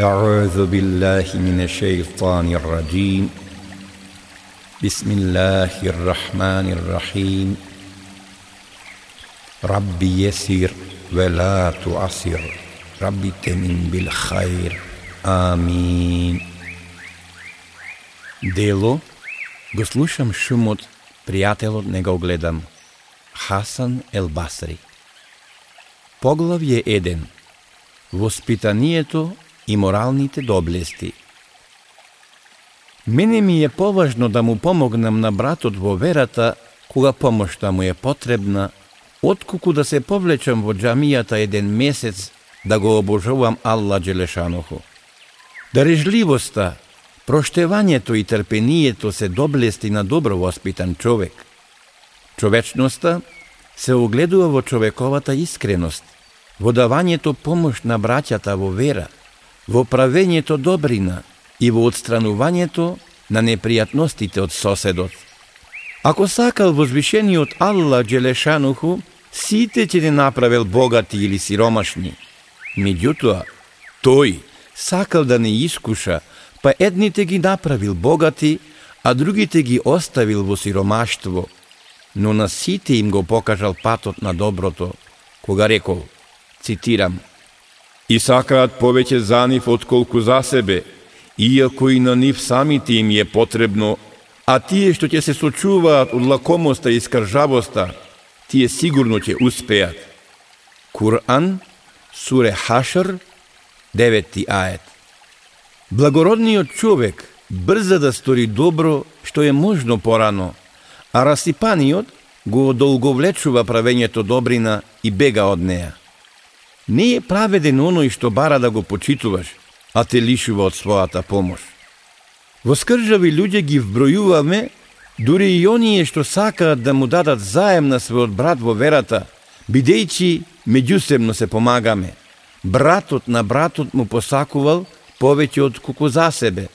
أعوذ بالله من الشيطان الرجيم بسم الله الرحمن الرحيم ربي يسر ولا تعسر ربي تمن بالخير آمين Дело го слушам шумот, пријателот не го гледам. Хасан Ел Басри Поглавје 1 Воспитанието и моралните доблести. Мене ми е поважно да му помогнам на братот во верата кога помошта му е потребна, отколку да се повлечам во джамијата еден месец да го обожувам Алла Джелешаноху. Дарежливоста, проштевањето и трпението се доблести на добро воспитан човек. Човечноста се огледува во човековата искреност, во давањето помош на браќата во вера – во правењето добрина и во отстранувањето на непријатностите од соседот. Ако сакал возвишениот Алла Джелешануху, сите ќе не направил богати или сиромашни. Меѓутоа, тој сакал да не искуша, па едните ги направил богати, а другите ги оставил во сиромаштво. Но на сите им го покажал патот на доброто, кога рекол, цитирам, и сакаат повеќе за нив отколку за себе, иако и на нив самите им е потребно, а тие што ќе се сочуваат од лакомоста и скржавоста, тие сигурно ќе успеат. Куран, суре Хашр, 9 ает. Благородниот човек брза да стори добро што е можно порано, а расипаниот го одолговлечува правењето добрина и бега од неа. Не е праведен оној што бара да го почитуваш, а те лишува од својата помош. Во скржави луѓе ги вбројуваме, дури и оние што сакаат да му дадат заем на својот брат во верата, бидејќи меѓусебно се помагаме. Братот на братот му посакувал повеќе од куку за себе.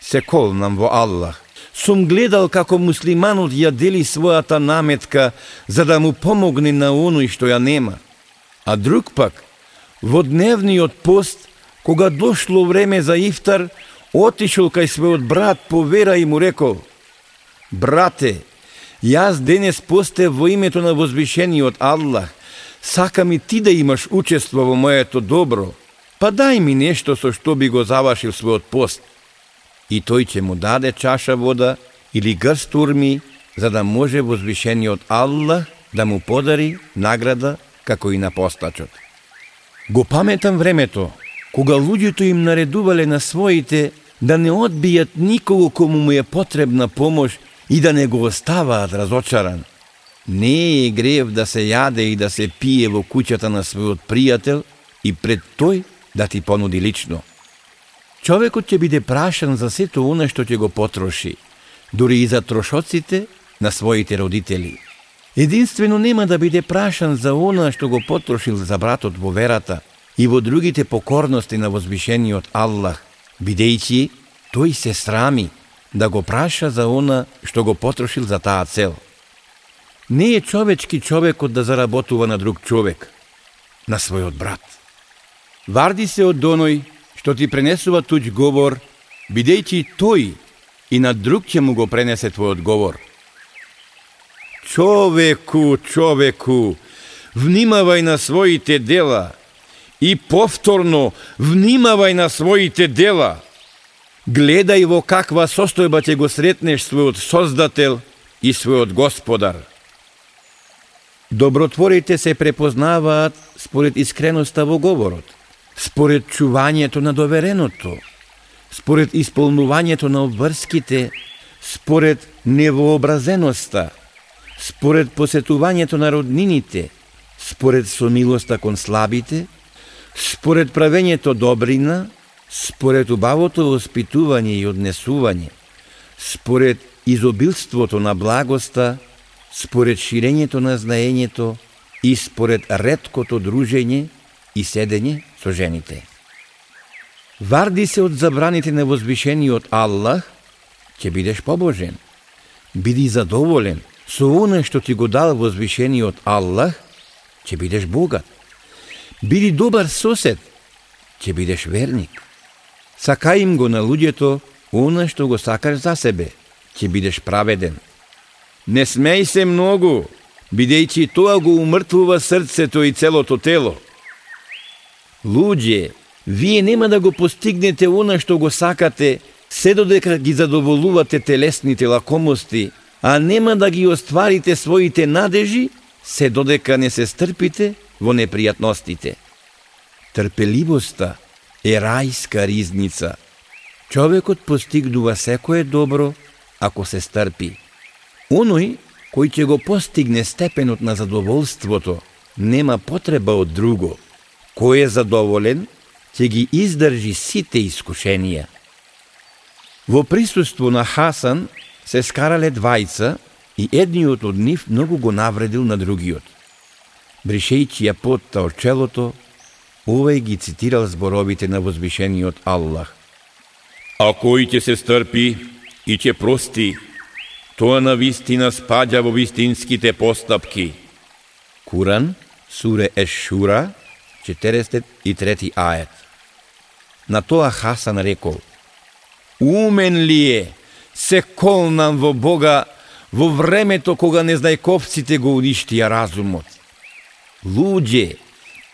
Се колнам во Аллах. Сум гледал како муслиманот ја дели својата наметка за да му помогне на оној што ја нема. А друг пак, во дневниот пост, кога дошло време за ифтар, отишол кај својот брат по вера и му рекол, Брате, јас денес посте во името на возвишениот Аллах, сакам и ти да имаш учество во моето добро, па дај ми нешто со што би го завашил својот пост. И тој ќе му даде чаша вода или грст урми, за да може возвишениот Аллах да му подари награда како и на постачот. Го паметам времето, кога луѓето им наредувале на своите да не одбијат никого кому му е потребна помош и да не го оставаат разочаран. Не е грев да се јаде и да се пие во куќата на својот пријател и пред тој да ти понуди лично. Човекот ќе биде прашан за сето оно што ќе го потроши, дури и за трошоците на своите родители. Единствено нема да биде прашан за она што го потрошил за братот во верата и во другите покорности на возвишениот Аллах, бидејќи тој се срами да го праша за она што го потрошил за таа цел. Не е човечки човекот да заработува на друг човек, на својот брат. Варди се од доној што ти пренесува туѓ говор, бидејќи тој и на друг ќе му го пренесе твојот говор – Човеку, човеку, внимавај на своите дела и повторно внимавај на своите дела. Гледај во каква состојба ќе го сретнеш својот Создател и својот Господар. Добротворите се препознаваат според искреноста во говорот, според чувањето на довереното, според исполнувањето на обврските, според невообразеноста – според посетувањето на роднините, според сомилоста кон слабите, според правењето добрина, според убавото воспитување и однесување, според изобилството на благоста, според ширењето на знаењето и според редкото дружење и седење со жените. Варди се од забраните на возвишениот Аллах, ќе бидеш побожен. Биди задоволен – Со оне што ти го дал возвишениот Аллах, ќе бидеш богат. Биди добар сосед, ќе бидеш верник. Сакај им го на луѓето, она што го сакаш за себе, ќе бидеш праведен. Не смеј се многу, бидејќи тоа го умртвува срцето и целото тело. Луѓе, вие нема да го постигнете она што го сакате, се додека ги задоволувате телесните лакомости, а нема да ги остварите своите надежи, се додека не се стрпите во непријатностите. Трпеливоста е рајска ризница. Човекот постигнува секое добро ако се стрпи. Оној кој ќе го постигне степенот на задоволството, нема потреба од друго. Кој е задоволен, ќе ги издржи сите искушенија. Во присуство на Хасан се скарале двајца и едниот од нив многу го навредил на другиот. Бришејќи ја потта од челото, овој ги цитирал зборовите на возвишениот Аллах. А кој ќе се стрпи и ќе прости, тоа на вистина спаѓа во вистинските постапки. Куран, суре Ешура, 43 аjet. На тоа Хасан рекол, Умен ли е, се колнам во Бога во времето кога незнајковците го уништија разумот. Луѓе,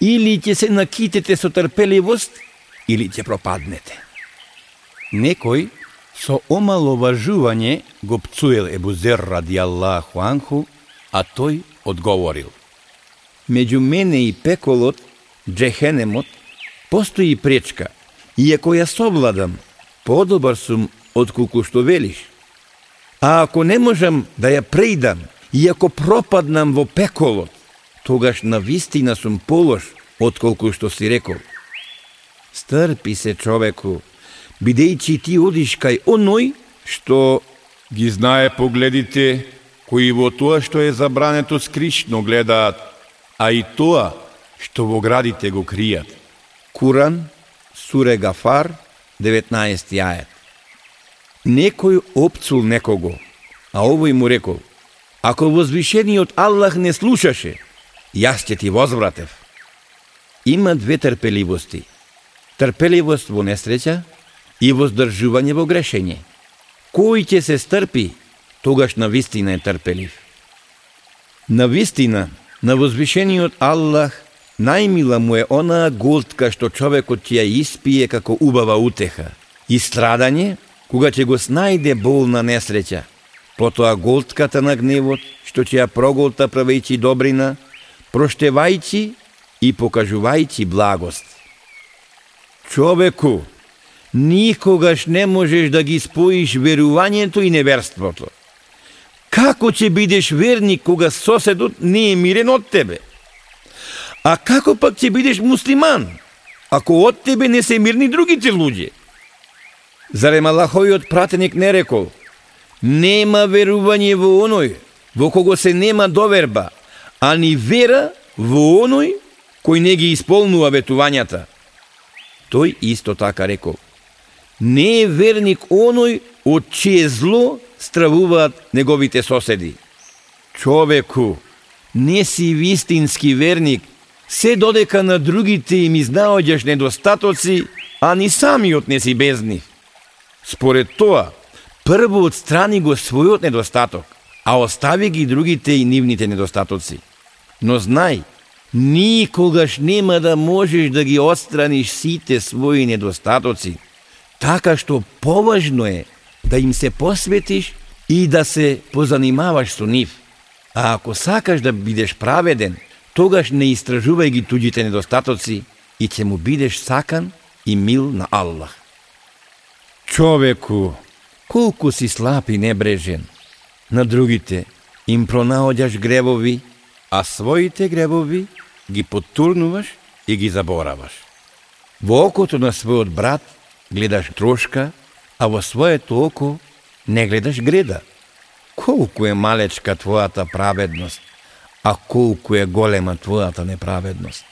или ќе се накитете со трпеливост, или ќе пропаднете. Некој со омаловажување го пцуел Ебузер ради Аллаху анху, а тој одговорил. Меѓу мене и пеколот, джехенемот, постои пречка, и ако ја совладам, подобар сум отколку што велиш. А ако не можам да ја преидам и ако пропаднам во пеколот, тогаш на вистина сум полош отколку што си рекол. Стрпи се човеку, бидејќи ти одиш кај оној што ги знае погледите кои во тоа што е забрането скришно гледаат, а и тоа што во градите го кријат. Куран, Суре Гафар, 19 ајет. Некој опцул некого, а овој му рекол, ако возвишениот Аллах не слушаше, јас ќе ти возвратев. Има две трпеливости. Трпеливост во несреќа и воздржување во грешење. Кој ќе се стрпи, тогаш на вистина е трпелив. На вистина, на возвишениот Аллах Најмила му е онаа голтка што човекот ќе ја испие како убава утеха. И страдање, кога ќе го снајде болна несреќа. Потоа голтката на гневот, што ќе ја проголта правејќи добрина, проштевајќи и покажувајќи благост. Човеку, никогаш не можеш да ги споиш верувањето и неверството. Како ќе бидеш верник кога соседот не е мирен од тебе? А како пак ќе бидеш муслиман, ако од тебе не се мирни другите луѓе? Зарем Аллаховиот пратеник не рекол, нема верување во оној, во кого се нема доверба, а ни вера во оној кој не ги исполнува ветувањата. Тој исто така рекол, не е верник оној од чие зло стравуваат неговите соседи. Човеку, не си вистински верник се додека на другите им изнаоѓаш недостатоци, а ни самиот не си без нив. Според тоа, прво отстрани го својот недостаток, а остави ги другите и нивните недостатоци. Но знај, никогаш нема да можеш да ги отстраниш сите своји недостатоци, така што поважно е да им се посветиш и да се позанимаваш со нив. А ако сакаш да бидеш праведен, тогаш не истражувај ги туѓите недостатоци и ќе му бидеш сакан и мил на Аллах. Човеку, колку си слаб и небрежен, на другите им пронаоѓаш гребови, а своите гребови ги потурнуваш и ги забораваш. Во окото на својот брат гледаш трошка, а во своето око не гледаш греда. Колку е малечка твојата праведност, а колку е голема твојата неправедност.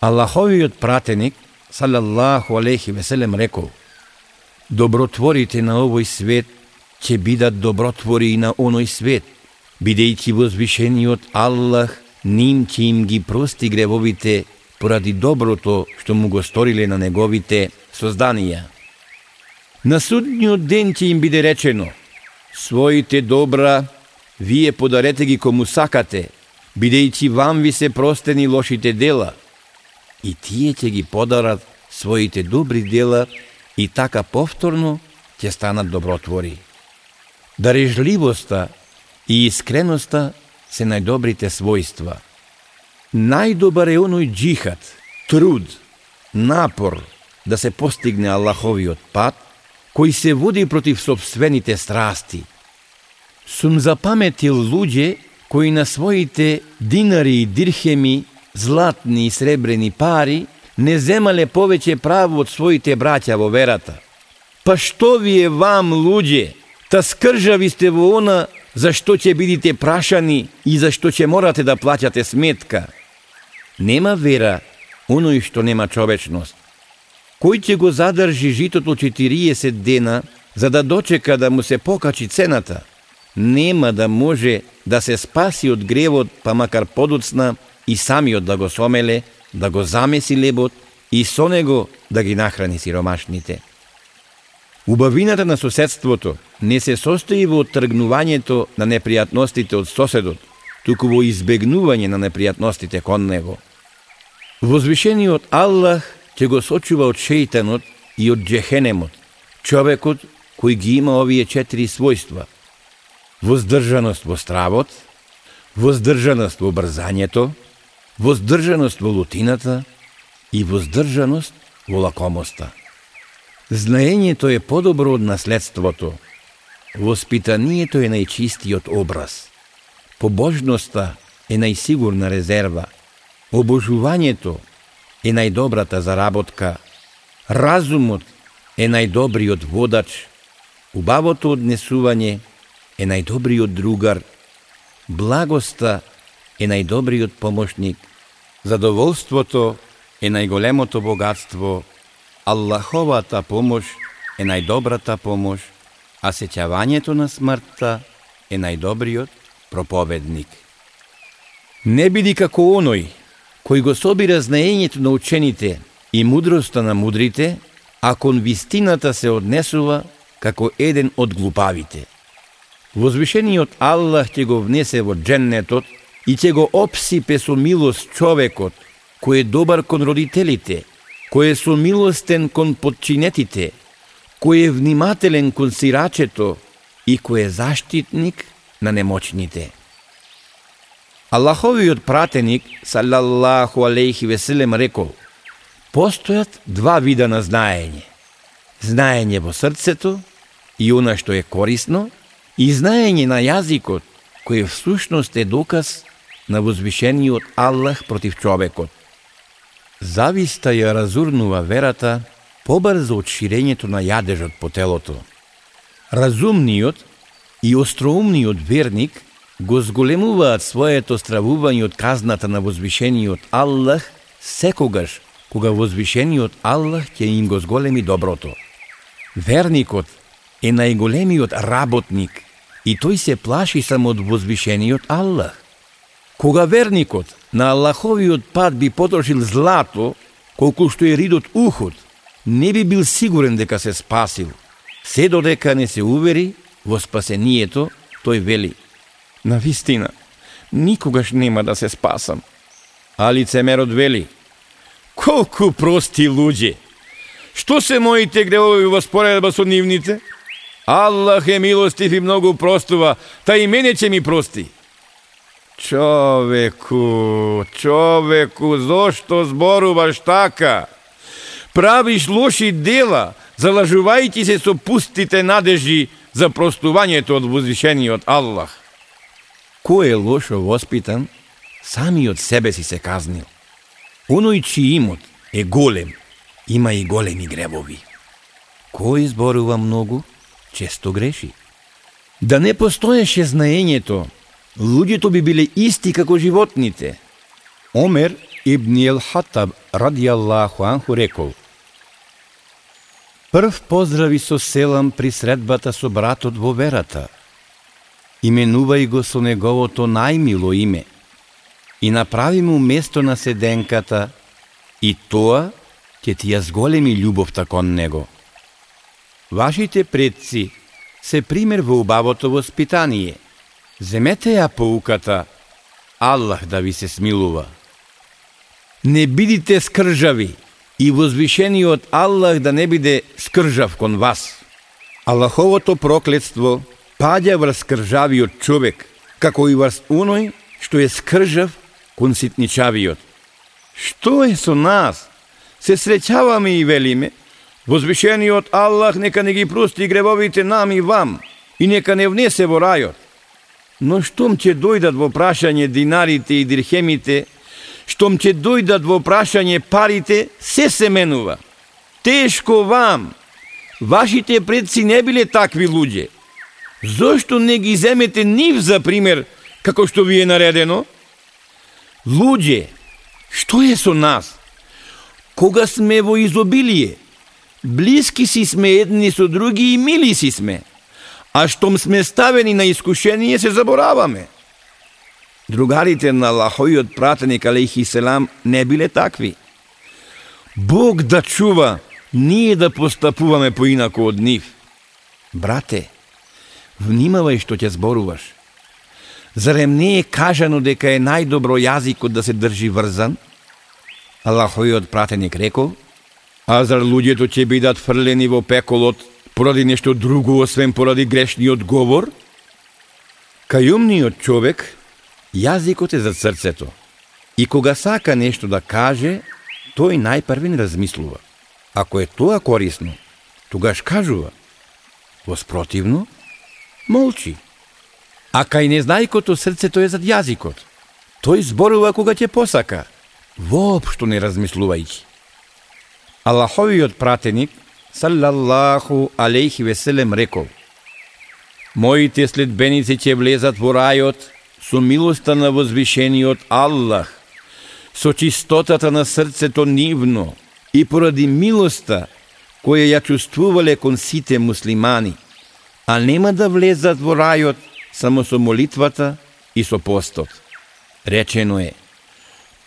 Аллаховиот пратеник, салаллаху алейхи веселем, рекол, добротворите на овој свет ќе бидат добротвори и на оној свет, бидејќи возвишениот Аллах ним ќе им ги прости гревовите поради доброто што му го сториле на неговите созданија. На судниот ден ќе им биде речено, своите добра вие подарете ги кому сакате, бидејќи вам ви се простени лошите дела. И тие ќе ги подарат своите добри дела и така повторно ќе станат добротвори. Дарежливоста и искреноста се најдобрите својства. Најдобар е оној джихад, труд, напор да се постигне Аллаховиот пат, кој се води против собствените страсти. Сум запаметил луѓе кои на своите динари и дирхеми, златни и сребрени пари, не земале повеќе право од своите браќа во верата. Па што ви е вам, луѓе? Та скржави сте во она за што ќе бидите прашани и за што ќе морате да плаќате сметка. Нема вера, оној што нема човечност. Кој ќе го задржи житото 40 дена за да дочека да му се покачи цената? Нема да може да се спаси од гревот, па макар подоцна и самиот да го сомеле, да го замеси лебот и со него да ги нахрани сиромашните. Убавината на соседството не се состои во тргнувањето на непријатностите од соседот, туку во избегнување на непријатностите кон него. Возвишениот Аллах ќе го сочува од шејтанот и од джехенемот, човекот кој ги има овие четири својства. Воздржаност во стравот, воздржаност во брзањето, воздржаност во лутината и воздржаност во лакомоста. Знаењето е подобро од наследството. Воспитанието е најчистиот образ. Побожноста е најсигурна резерва. Обожувањето е најдобрата заработка. Разумот е најдобриот водач. Убавото однесување е најдобриот другар. Благоста е најдобриот помошник. Задоволството е најголемото богатство Аллаховата помош е најдобрата помош, а сеќавањето на смртта е најдобриот проповедник. Не биди како оној, кој го собира знаењето на учените и мудроста на мудрите, а кон вистината се однесува како еден од глупавите. Возвишениот Аллах ќе го внесе во дженнетот и ќе го обсипе со милост човекот, кој е добар кон родителите – кој е сумилостен кон подчинетите, кој е внимателен кон сирачето и кој е заштитник на немочните. Аллаховиот пратеник, салаллаху алейхи веселем, рекол, постојат два вида на знаење. Знаење во срцето и она што е корисно, и знаење на јазикот, кој всушност е доказ на возвишениот Аллах против човекот. Зависта ја разурнува верата побрзо од ширењето на јадежот по телото. Разумниот и остроумниот верник го зголемуваат своето стравување од казната на возвишениот Аллах секогаш кога возвишениот Аллах ќе им го зголеми доброто. Верникот е најголемиот работник и тој се плаши само од возвишениот Аллах. Кога верникот на Аллаховиот пат би потрошил злато, колку што е ридот ухот, не би бил сигурен дека се спасил. Се додека не се увери во спасението, тој вели. На вистина, никогаш нема да се спасам. А лицемерот вели. Колку прости луѓе! Што се моите гревови во споредба со нивните? Аллах е милостив и многу простува, та и мене ќе ми прости. Човеку, човеку, зошто зборуваш така? Правиш лоши дела, залажувајќи се со пустите надежи за простувањето од возвишениот Аллах. Кој е лошо воспитан, самиот себе си се казнил. Оној чи имот е голем, има и големи гребови. Кој зборува многу, често греши. Да не постоеше знаењето, луѓето би биле исти како животните. Омер ибн Ел Хатаб радијаллаху анху рекол Прв поздрави со селам при средбата со братот во верата. Именувај го со неговото најмило име и направи му место на седенката и тоа ќе ти ја зголеми љубовта кон него. Вашите предци се пример во убавото воспитание. Земете ја поуката, Аллах да ви се смилува. Не бидите скржави и возвишениот Аллах да не биде скржав кон вас. Аллаховото проклетство паѓа врз скржавиот човек, како и врз оној што е скржав кон ситничавиот. Што е со нас? Се среќаваме и велиме, возвишениот Аллах нека не ги прости гревовите нам и вам и нека не внесе во рајот. Но штом ќе дојдат во прашање динарите и дирхемите, штом ќе дојдат во прашање парите, се се менува. Тешко вам. Вашите предци не биле такви луѓе. Зошто не ги земете нив за пример, како што ви е наредено? Луѓе, што е со нас? Кога сме во изобилие, блиски си сме едни со други и мили си сме – А штом сме ставени на искушение, се забораваме. Другарите на Лахојот пратеник Алейхи Селам не биле такви. Бог да чува, ние да постапуваме поинако од нив. Брате, внимавај што ќе зборуваш. Зарем не е кажано дека е најдобро јазикот да се држи врзан? Аллахојот пратеник рекол, а зар луѓето ќе бидат фрлени во пеколот поради нешто друго, освен поради грешниот говор? Кај умниот човек, јазикот е за срцето. И кога сака нешто да каже, тој најпрвен размислува. Ако е тоа корисно, тогаш кажува. Воспротивно, молчи. А кај незнајкото срцето е зад јазикот. Тој зборува кога ќе посака, воопшто не размислувајќи. Аллаховиот пратеник салаллаху алейхи веселем рекол Моите следбеници ќе влезат во рајот со милоста на возвишениот Аллах, со чистотата на срцето нивно и поради милоста која ја чувствувале кон сите муслимани, а нема да влезат во рајот само со молитвата и со постот. Речено е,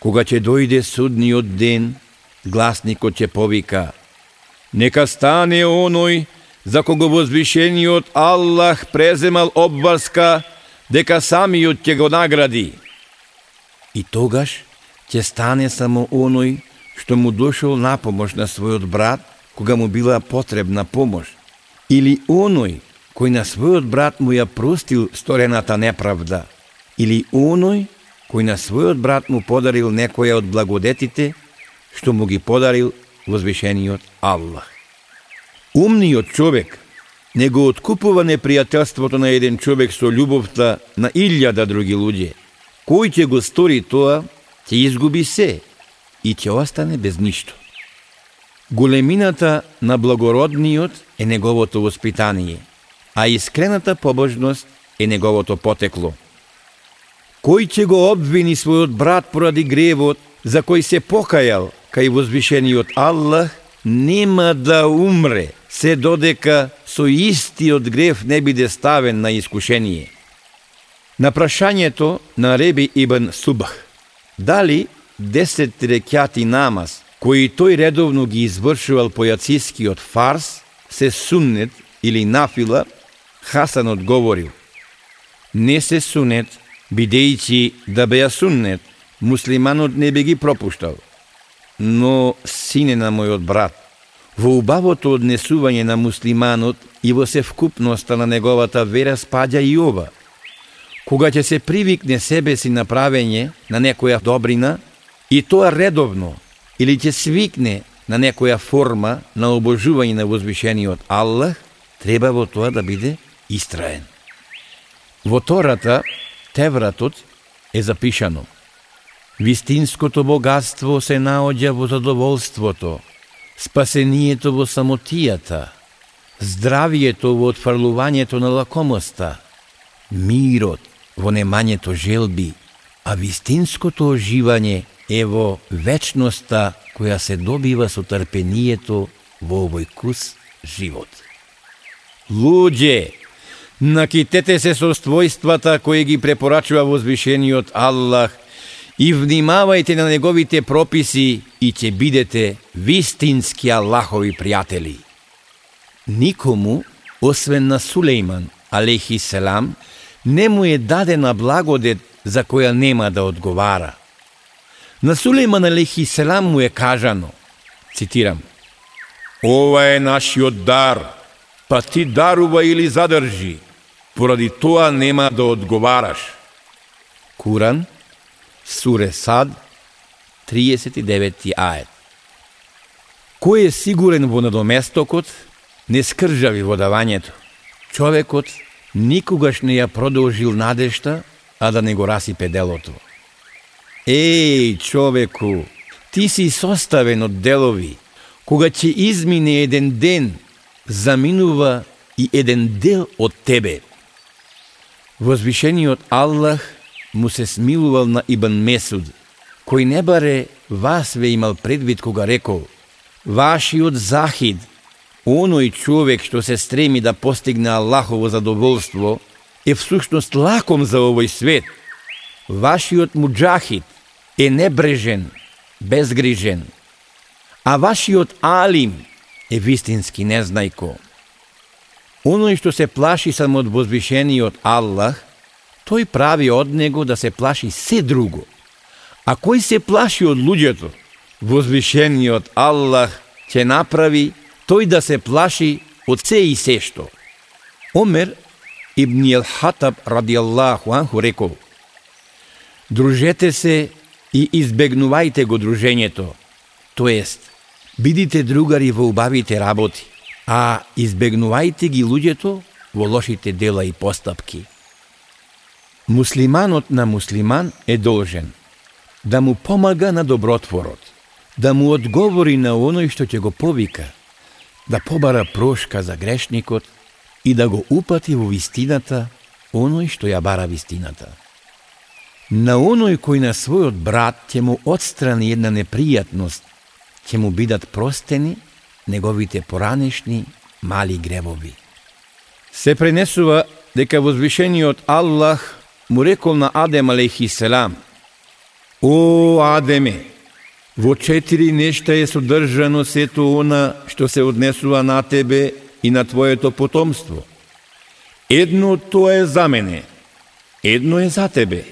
кога ќе дојде судниот ден, гласникот ќе повика – Нека стане оној за кого возвишениот Аллах преземал обврска дека самиот ќе го награди. И тогаш ќе стане само оној што му дошол на помош на својот брат кога му била потребна помош, или оној кој на својот брат му ја простил сторената неправда, или оној кој на својот брат му подарил некоја од благодетите што му ги подарил возвишениот Аллах. Умниот човек не го откупува непријателството на еден човек со љубовта на илјада други луѓе. Кој ќе го стори тоа, ќе изгуби се и ќе остане без ништо. Големината на благородниот е неговото воспитание, а искрената побожност е неговото потекло. Кој ќе го обвини својот брат поради гревот за кој се покајал кај возвишениот Аллах, нема да умре, се додека со истиот греф не биде ставен на искушение. На прашањето на Реби Ибн Субах, дали 10 рекјати намаз, кои тој редовно ги извршувал по јацискиот фарс, се суннет или нафила, Хасан одговорил, не се сунет, бидејќи да беа суннет, муслиманот не би ги пропуштал но сине на мојот брат, во убавото однесување на муслиманот и во севкупноста на неговата вера спаѓа и ова. Кога ќе се привикне себе си на правење на некоја добрина, и тоа редовно, или ќе свикне на некоја форма на обожување на возвишениот Аллах, треба во тоа да биде истраен. Во Тората, Тевратот е запишано – Вистинското богатство се наоѓа во задоволството, спасението во самотијата, здравието во отфрлувањето на лакомоста, мирот во немањето желби, а вистинското оживање е во вечноста која се добива со трпението во овој кус живот. Луѓе, накитете се со ствојствата кои ги препорачува возвишениот Аллах – и внимавајте на неговите прописи и ќе бидете вистински Аллахови пријатели. Никому, освен на Сулейман, алейхи селам, не му е дадена благодет за која нема да одговара. На Сулейман алейхи селам му е кажано, цитирам, Ова е нашиот дар, па ти дарува или задржи, поради тоа нема да одговараш. Куран, Суре Сад, 39 ајет. Кој е сигурен во надоместокот, не скржави во давањето. Човекот никогаш не ја продолжил надешта, а да не го расипе делото. Еј, човеку, ти си составен од делови. Кога ќе измине еден ден, заминува и еден дел од тебе. Возвишениот Аллах му се смилувал на Ибн Месуд, кој не баре вас ве имал предвид кога рекол Вашиот захид, оној човек што се стреми да постигне Аллахово задоволство, е всушност лаком за овој свет. Вашиот муджахид е небрежен, безгрижен, а вашиот алим е вистински незнајко. Оној што се плаши само од возвишениот Аллах, тој прави од него да се плаши се друго. А кој се плаши од луѓето, возвишениот Аллах ќе направи тој да се плаши од се и се што. Омер ибн Јелхатаб ради Аллаху анху рекол Дружете се и избегнувајте го дружењето, то ест, бидите другари во убавите работи, а избегнувајте ги луѓето во лошите дела и постапки. Муслиманот на муслиман е должен да му помага на добротворот, да му одговори на оној што ќе го повика, да побара прошка за грешникот и да го упати во вистината оној што ја бара вистината. На оној кој на својот брат ќе му отстрани една непријатност, ќе му бидат простени неговите поранешни мали гревови. Се пренесува дека возвишениот Аллах му рекол на Адем алейхи селам О, Адеме, во четири нешта е содржано сето она што се однесува на тебе и на твоето потомство. Едно тоа е за мене, едно е за тебе.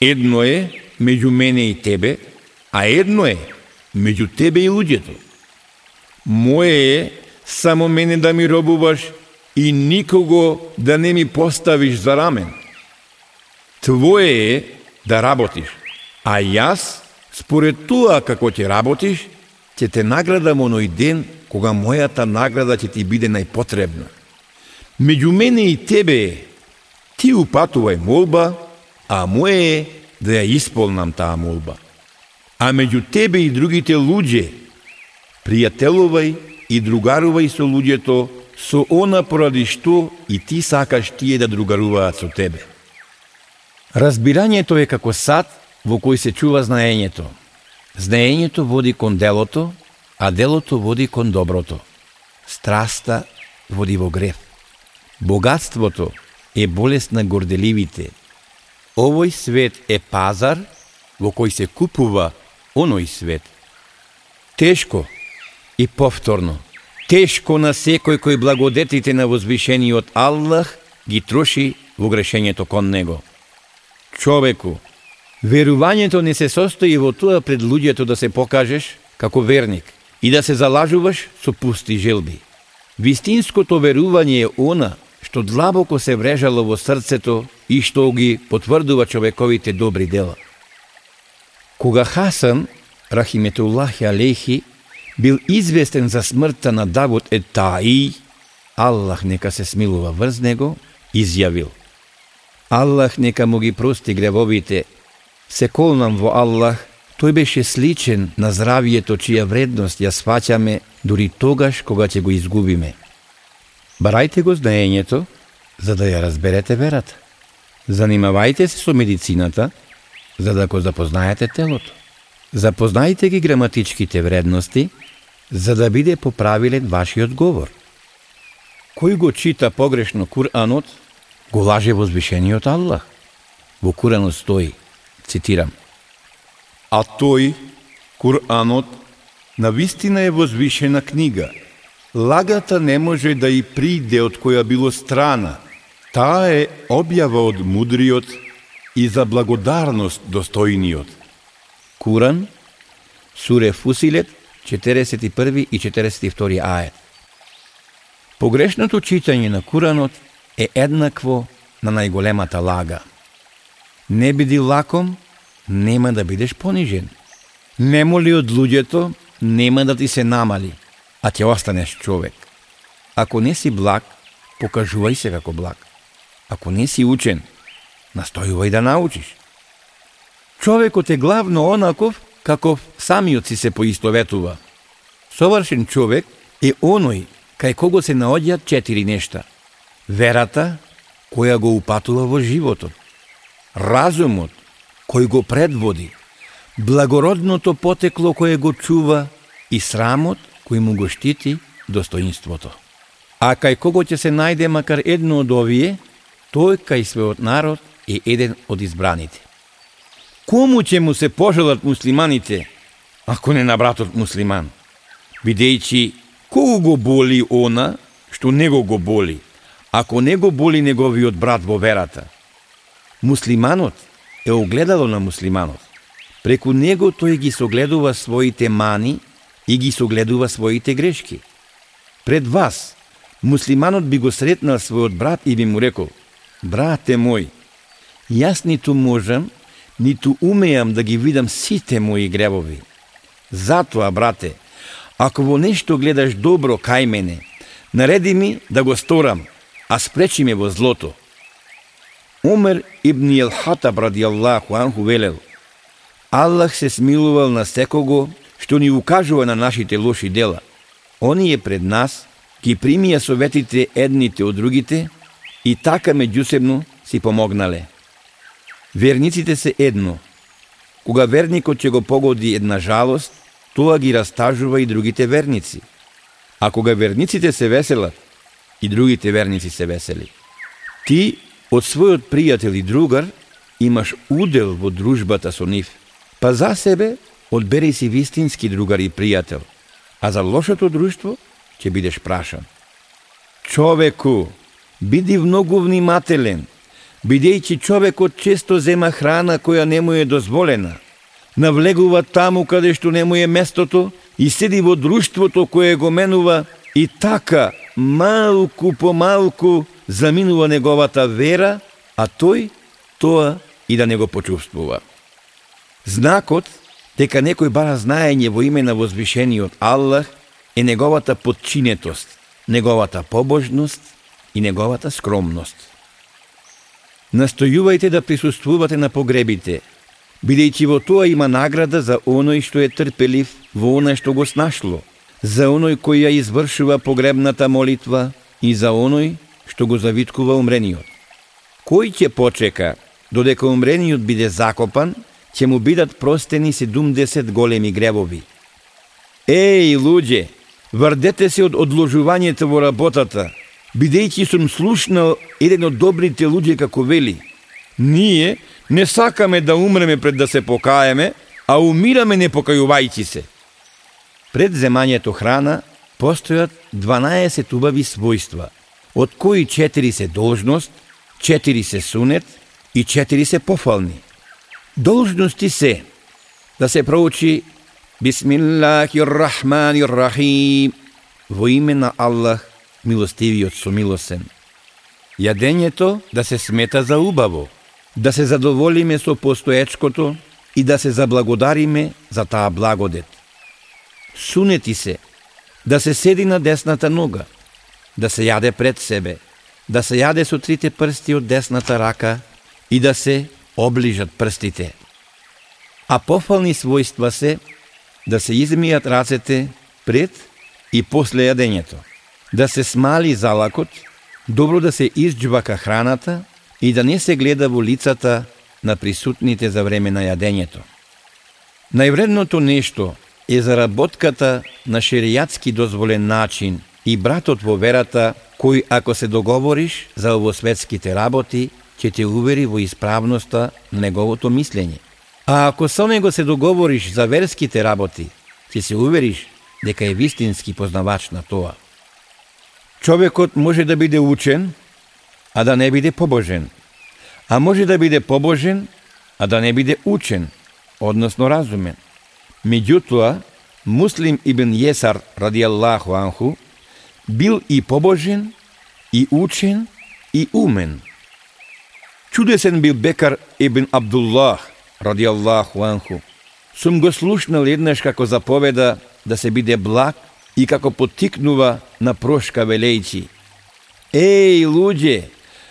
Едно е меѓу мене и тебе, а едно е меѓу тебе и луѓето. Моје е само мене да ми робуваш и никого да не ми поставиш за рамен. Твое е да работиш, а јас, според тоа како ќе работиш, ќе те наградам оној ден кога мојата награда ќе ти биде најпотребна. Меѓу мене и тебе е, ти упатувај молба, а моје е да ја исполнам таа молба. А меѓу тебе и другите луѓе, пријателувај и другарувај со луѓето со она поради што и ти сакаш тие да другаруваат со тебе. Разбирањето е како сад во кој се чува знаењето. Знаењето води кон делото, а делото води кон доброто. Страста води во грев. Богатството е болест на горделивите. Овој свет е пазар во кој се купува оној свет. Тешко и повторно, тешко на секој кој благодетите на возвишениот Аллах ги троши во грешењето кон него човеку. Верувањето не се состои во тоа пред луѓето да се покажеш како верник и да се залажуваш со пусти желби. Вистинското верување е она што длабоко се врежало во срцето и што ги потврдува човековите добри дела. Кога Хасан, Рахиметуллахи алейхи, бил известен за смртта на Давуд етаи, Таи, Аллах нека се смилува врз него, изјавил – Аллах нека му ги прости гревовите. Се колнам во Аллах, тој беше сличен на здравието чија вредност ја сваќаме дури тогаш кога ќе го изгубиме. Барајте го знаењето, за да ја разберете верата. Занимавајте се со медицината, за да го запознаете телото. Запознајте ги граматичките вредности, за да биде поправилен вашиот говор. Кој го чита погрешно Куранот, го лаже возвишениот Аллах. Во Куранот стои, цитирам, А тој, Куранот, на вистина е возвишена книга. Лагата не може да и приде од која било страна. Таа е објава од мудриот и за благодарност достојниот. Куран, Суре Фусилет, 41 и 42 ајет. Погрешното читање на Куранот е еднакво на најголемата лага. Не биди лаком, нема да бидеш понижен. Не моли од луѓето, нема да ти се намали, а ќе останеш човек. Ако не си благ, покажувај се како благ. Ако не си учен, настојувај да научиш. Човекот е главно онаков каков самиот си се поистоветува. Совршен човек е оној кај кого се наоѓаат четири нешта. Верата, која го упатува во животот. Разумот, кој го предводи. Благородното потекло кое го чува и срамот кој му го штити достоинството. А кај кого ќе се најде макар едно од овие, тој кај својот народ е еден од избраните. Кому ќе му се пожелат муслиманите, ако не на братот муслиман? Бидејќи, кого го боли она, што него го боли, ако не го боли неговиот брат во верата? Муслиманот е огледало на муслиманот. Преку него тој ги согледува своите мани и ги согледува своите грешки. Пред вас, муслиманот би го сретнал својот брат и би му рекол, брате мој, Јас ниту можам, ниту умеам да ги видам сите мои гревови. Затоа, брате, ако во нешто гледаш добро кај мене, нареди ми да го сторам, а спречи ме во злото. Умер ибн Елхатаб ради Аллаху анху велел, Аллах се смилувал на секого што ни укажува на нашите лоши дела. Оние пред нас ги примија советите едните од другите и така меѓусебно си помогнале. Верниците се едно. Кога верникот ќе го погоди една жалост, тоа ги растажува и другите верници. А кога верниците се веселат, и другите верници се весели. Ти, од својот пријател и другар, имаш удел во дружбата со нив. Па за себе, одбери си вистински другар и пријател, а за лошото друштво ќе бидеш прашан. Човеку, биди многу внимателен, бидејќи човекот често зема храна која не му е дозволена, навлегува таму каде што не му е местото и седи во друштвото кое го менува и така малку по малку заминува неговата вера, а тој тоа и да не го почувствува. Знакот дека некој бара знаење во име на возвишениот Аллах е неговата подчинетост, неговата побожност и неговата скромност. Настојувајте да присуствувате на погребите, бидејќи во тоа има награда за оној што е трпелив во оној што го снашло, за оној кој ја извршува погребната молитва и за оној што го завиткува умрениот. Кој ќе почека додека умрениот биде закопан, ќе му бидат простени 70 големи гребови. Еј, луѓе, врдете се од одложувањето во работата, бидејќи сум слушнал еден од добрите луѓе како вели. Ние не сакаме да умреме пред да се покаеме, а умираме не покајувајќи се. Пред земањето храна постојат 12 убави својства, од кои 4 се должност, 4 се сунет и 4 се пофални. Должности се да се проучи Бисмиллахиррахманиррахим во име на Аллах милостивиот со милосен. Јадењето да се смета за убаво, да се задоволиме со постоечкото и да се заблагодариме за таа благодет. Сунети се да се седи на десната нога, да се јаде пред себе, да се јаде со трите прсти од десната рака и да се оближат прстите. А пофални својства се да се измијат рацете пред и после јадењето да се смали залакот, добро да се изџвака храната и да не се гледа во лицата на присутните за време на јадењето. Највредното нешто е заработката на шеријатски дозволен начин и братот во верата, кој ако се договориш за овосветските работи, ќе те увери во исправноста на неговото мислење. А ако со него се договориш за верските работи, ќе се увериш дека е вистински познавач на тоа. Човекот може да биде учен, а да не биде побожен. А може да биде побожен, а да не биде учен, односно разумен. Меѓутоа, Муслим ибн Јесар, ради Аллаху анху, бил и побожен, и учен, и умен. Чудесен бил Бекар ибн Абдуллах, ради Аллаху анху. Сум го слушнал еднаш како заповеда да се биде благ и како потикнува на прошка велејчи. Еј, луѓе,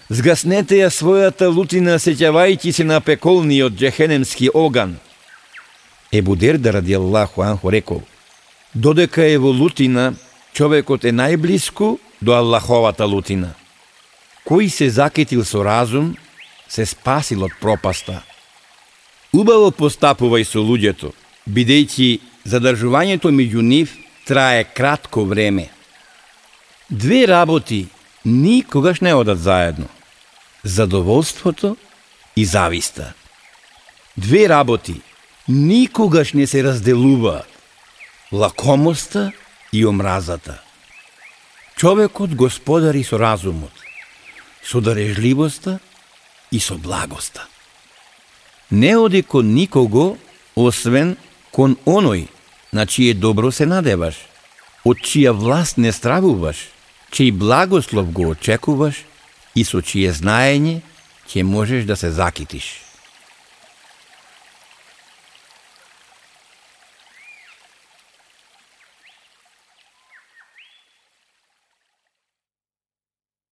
згаснете ја својата лутина сеќавајќи се на пеколниот джехенемски оган. Ебу Дерда ради Аллаху анху рекол, додека е во лутина, човекот е најблиску до Аллаховата лутина. Кој се закитил со разум, се спасил од пропаста. Убаво постапувај со луѓето, бидејќи задржувањето меѓу нив трае кратко време. Две работи никогаш не одат заедно. Задоволството и зависта. Две работи никогаш не се разделува Лакомоста и омразата. Човекот господари со разумот, со дарежливоста и со благоста. Не оди кон никого, освен кон оној на чие добро се надеваш, од чија власт не стравуваш, чиј благослов го очекуваш и со чие знаење ќе можеш да се закитиш.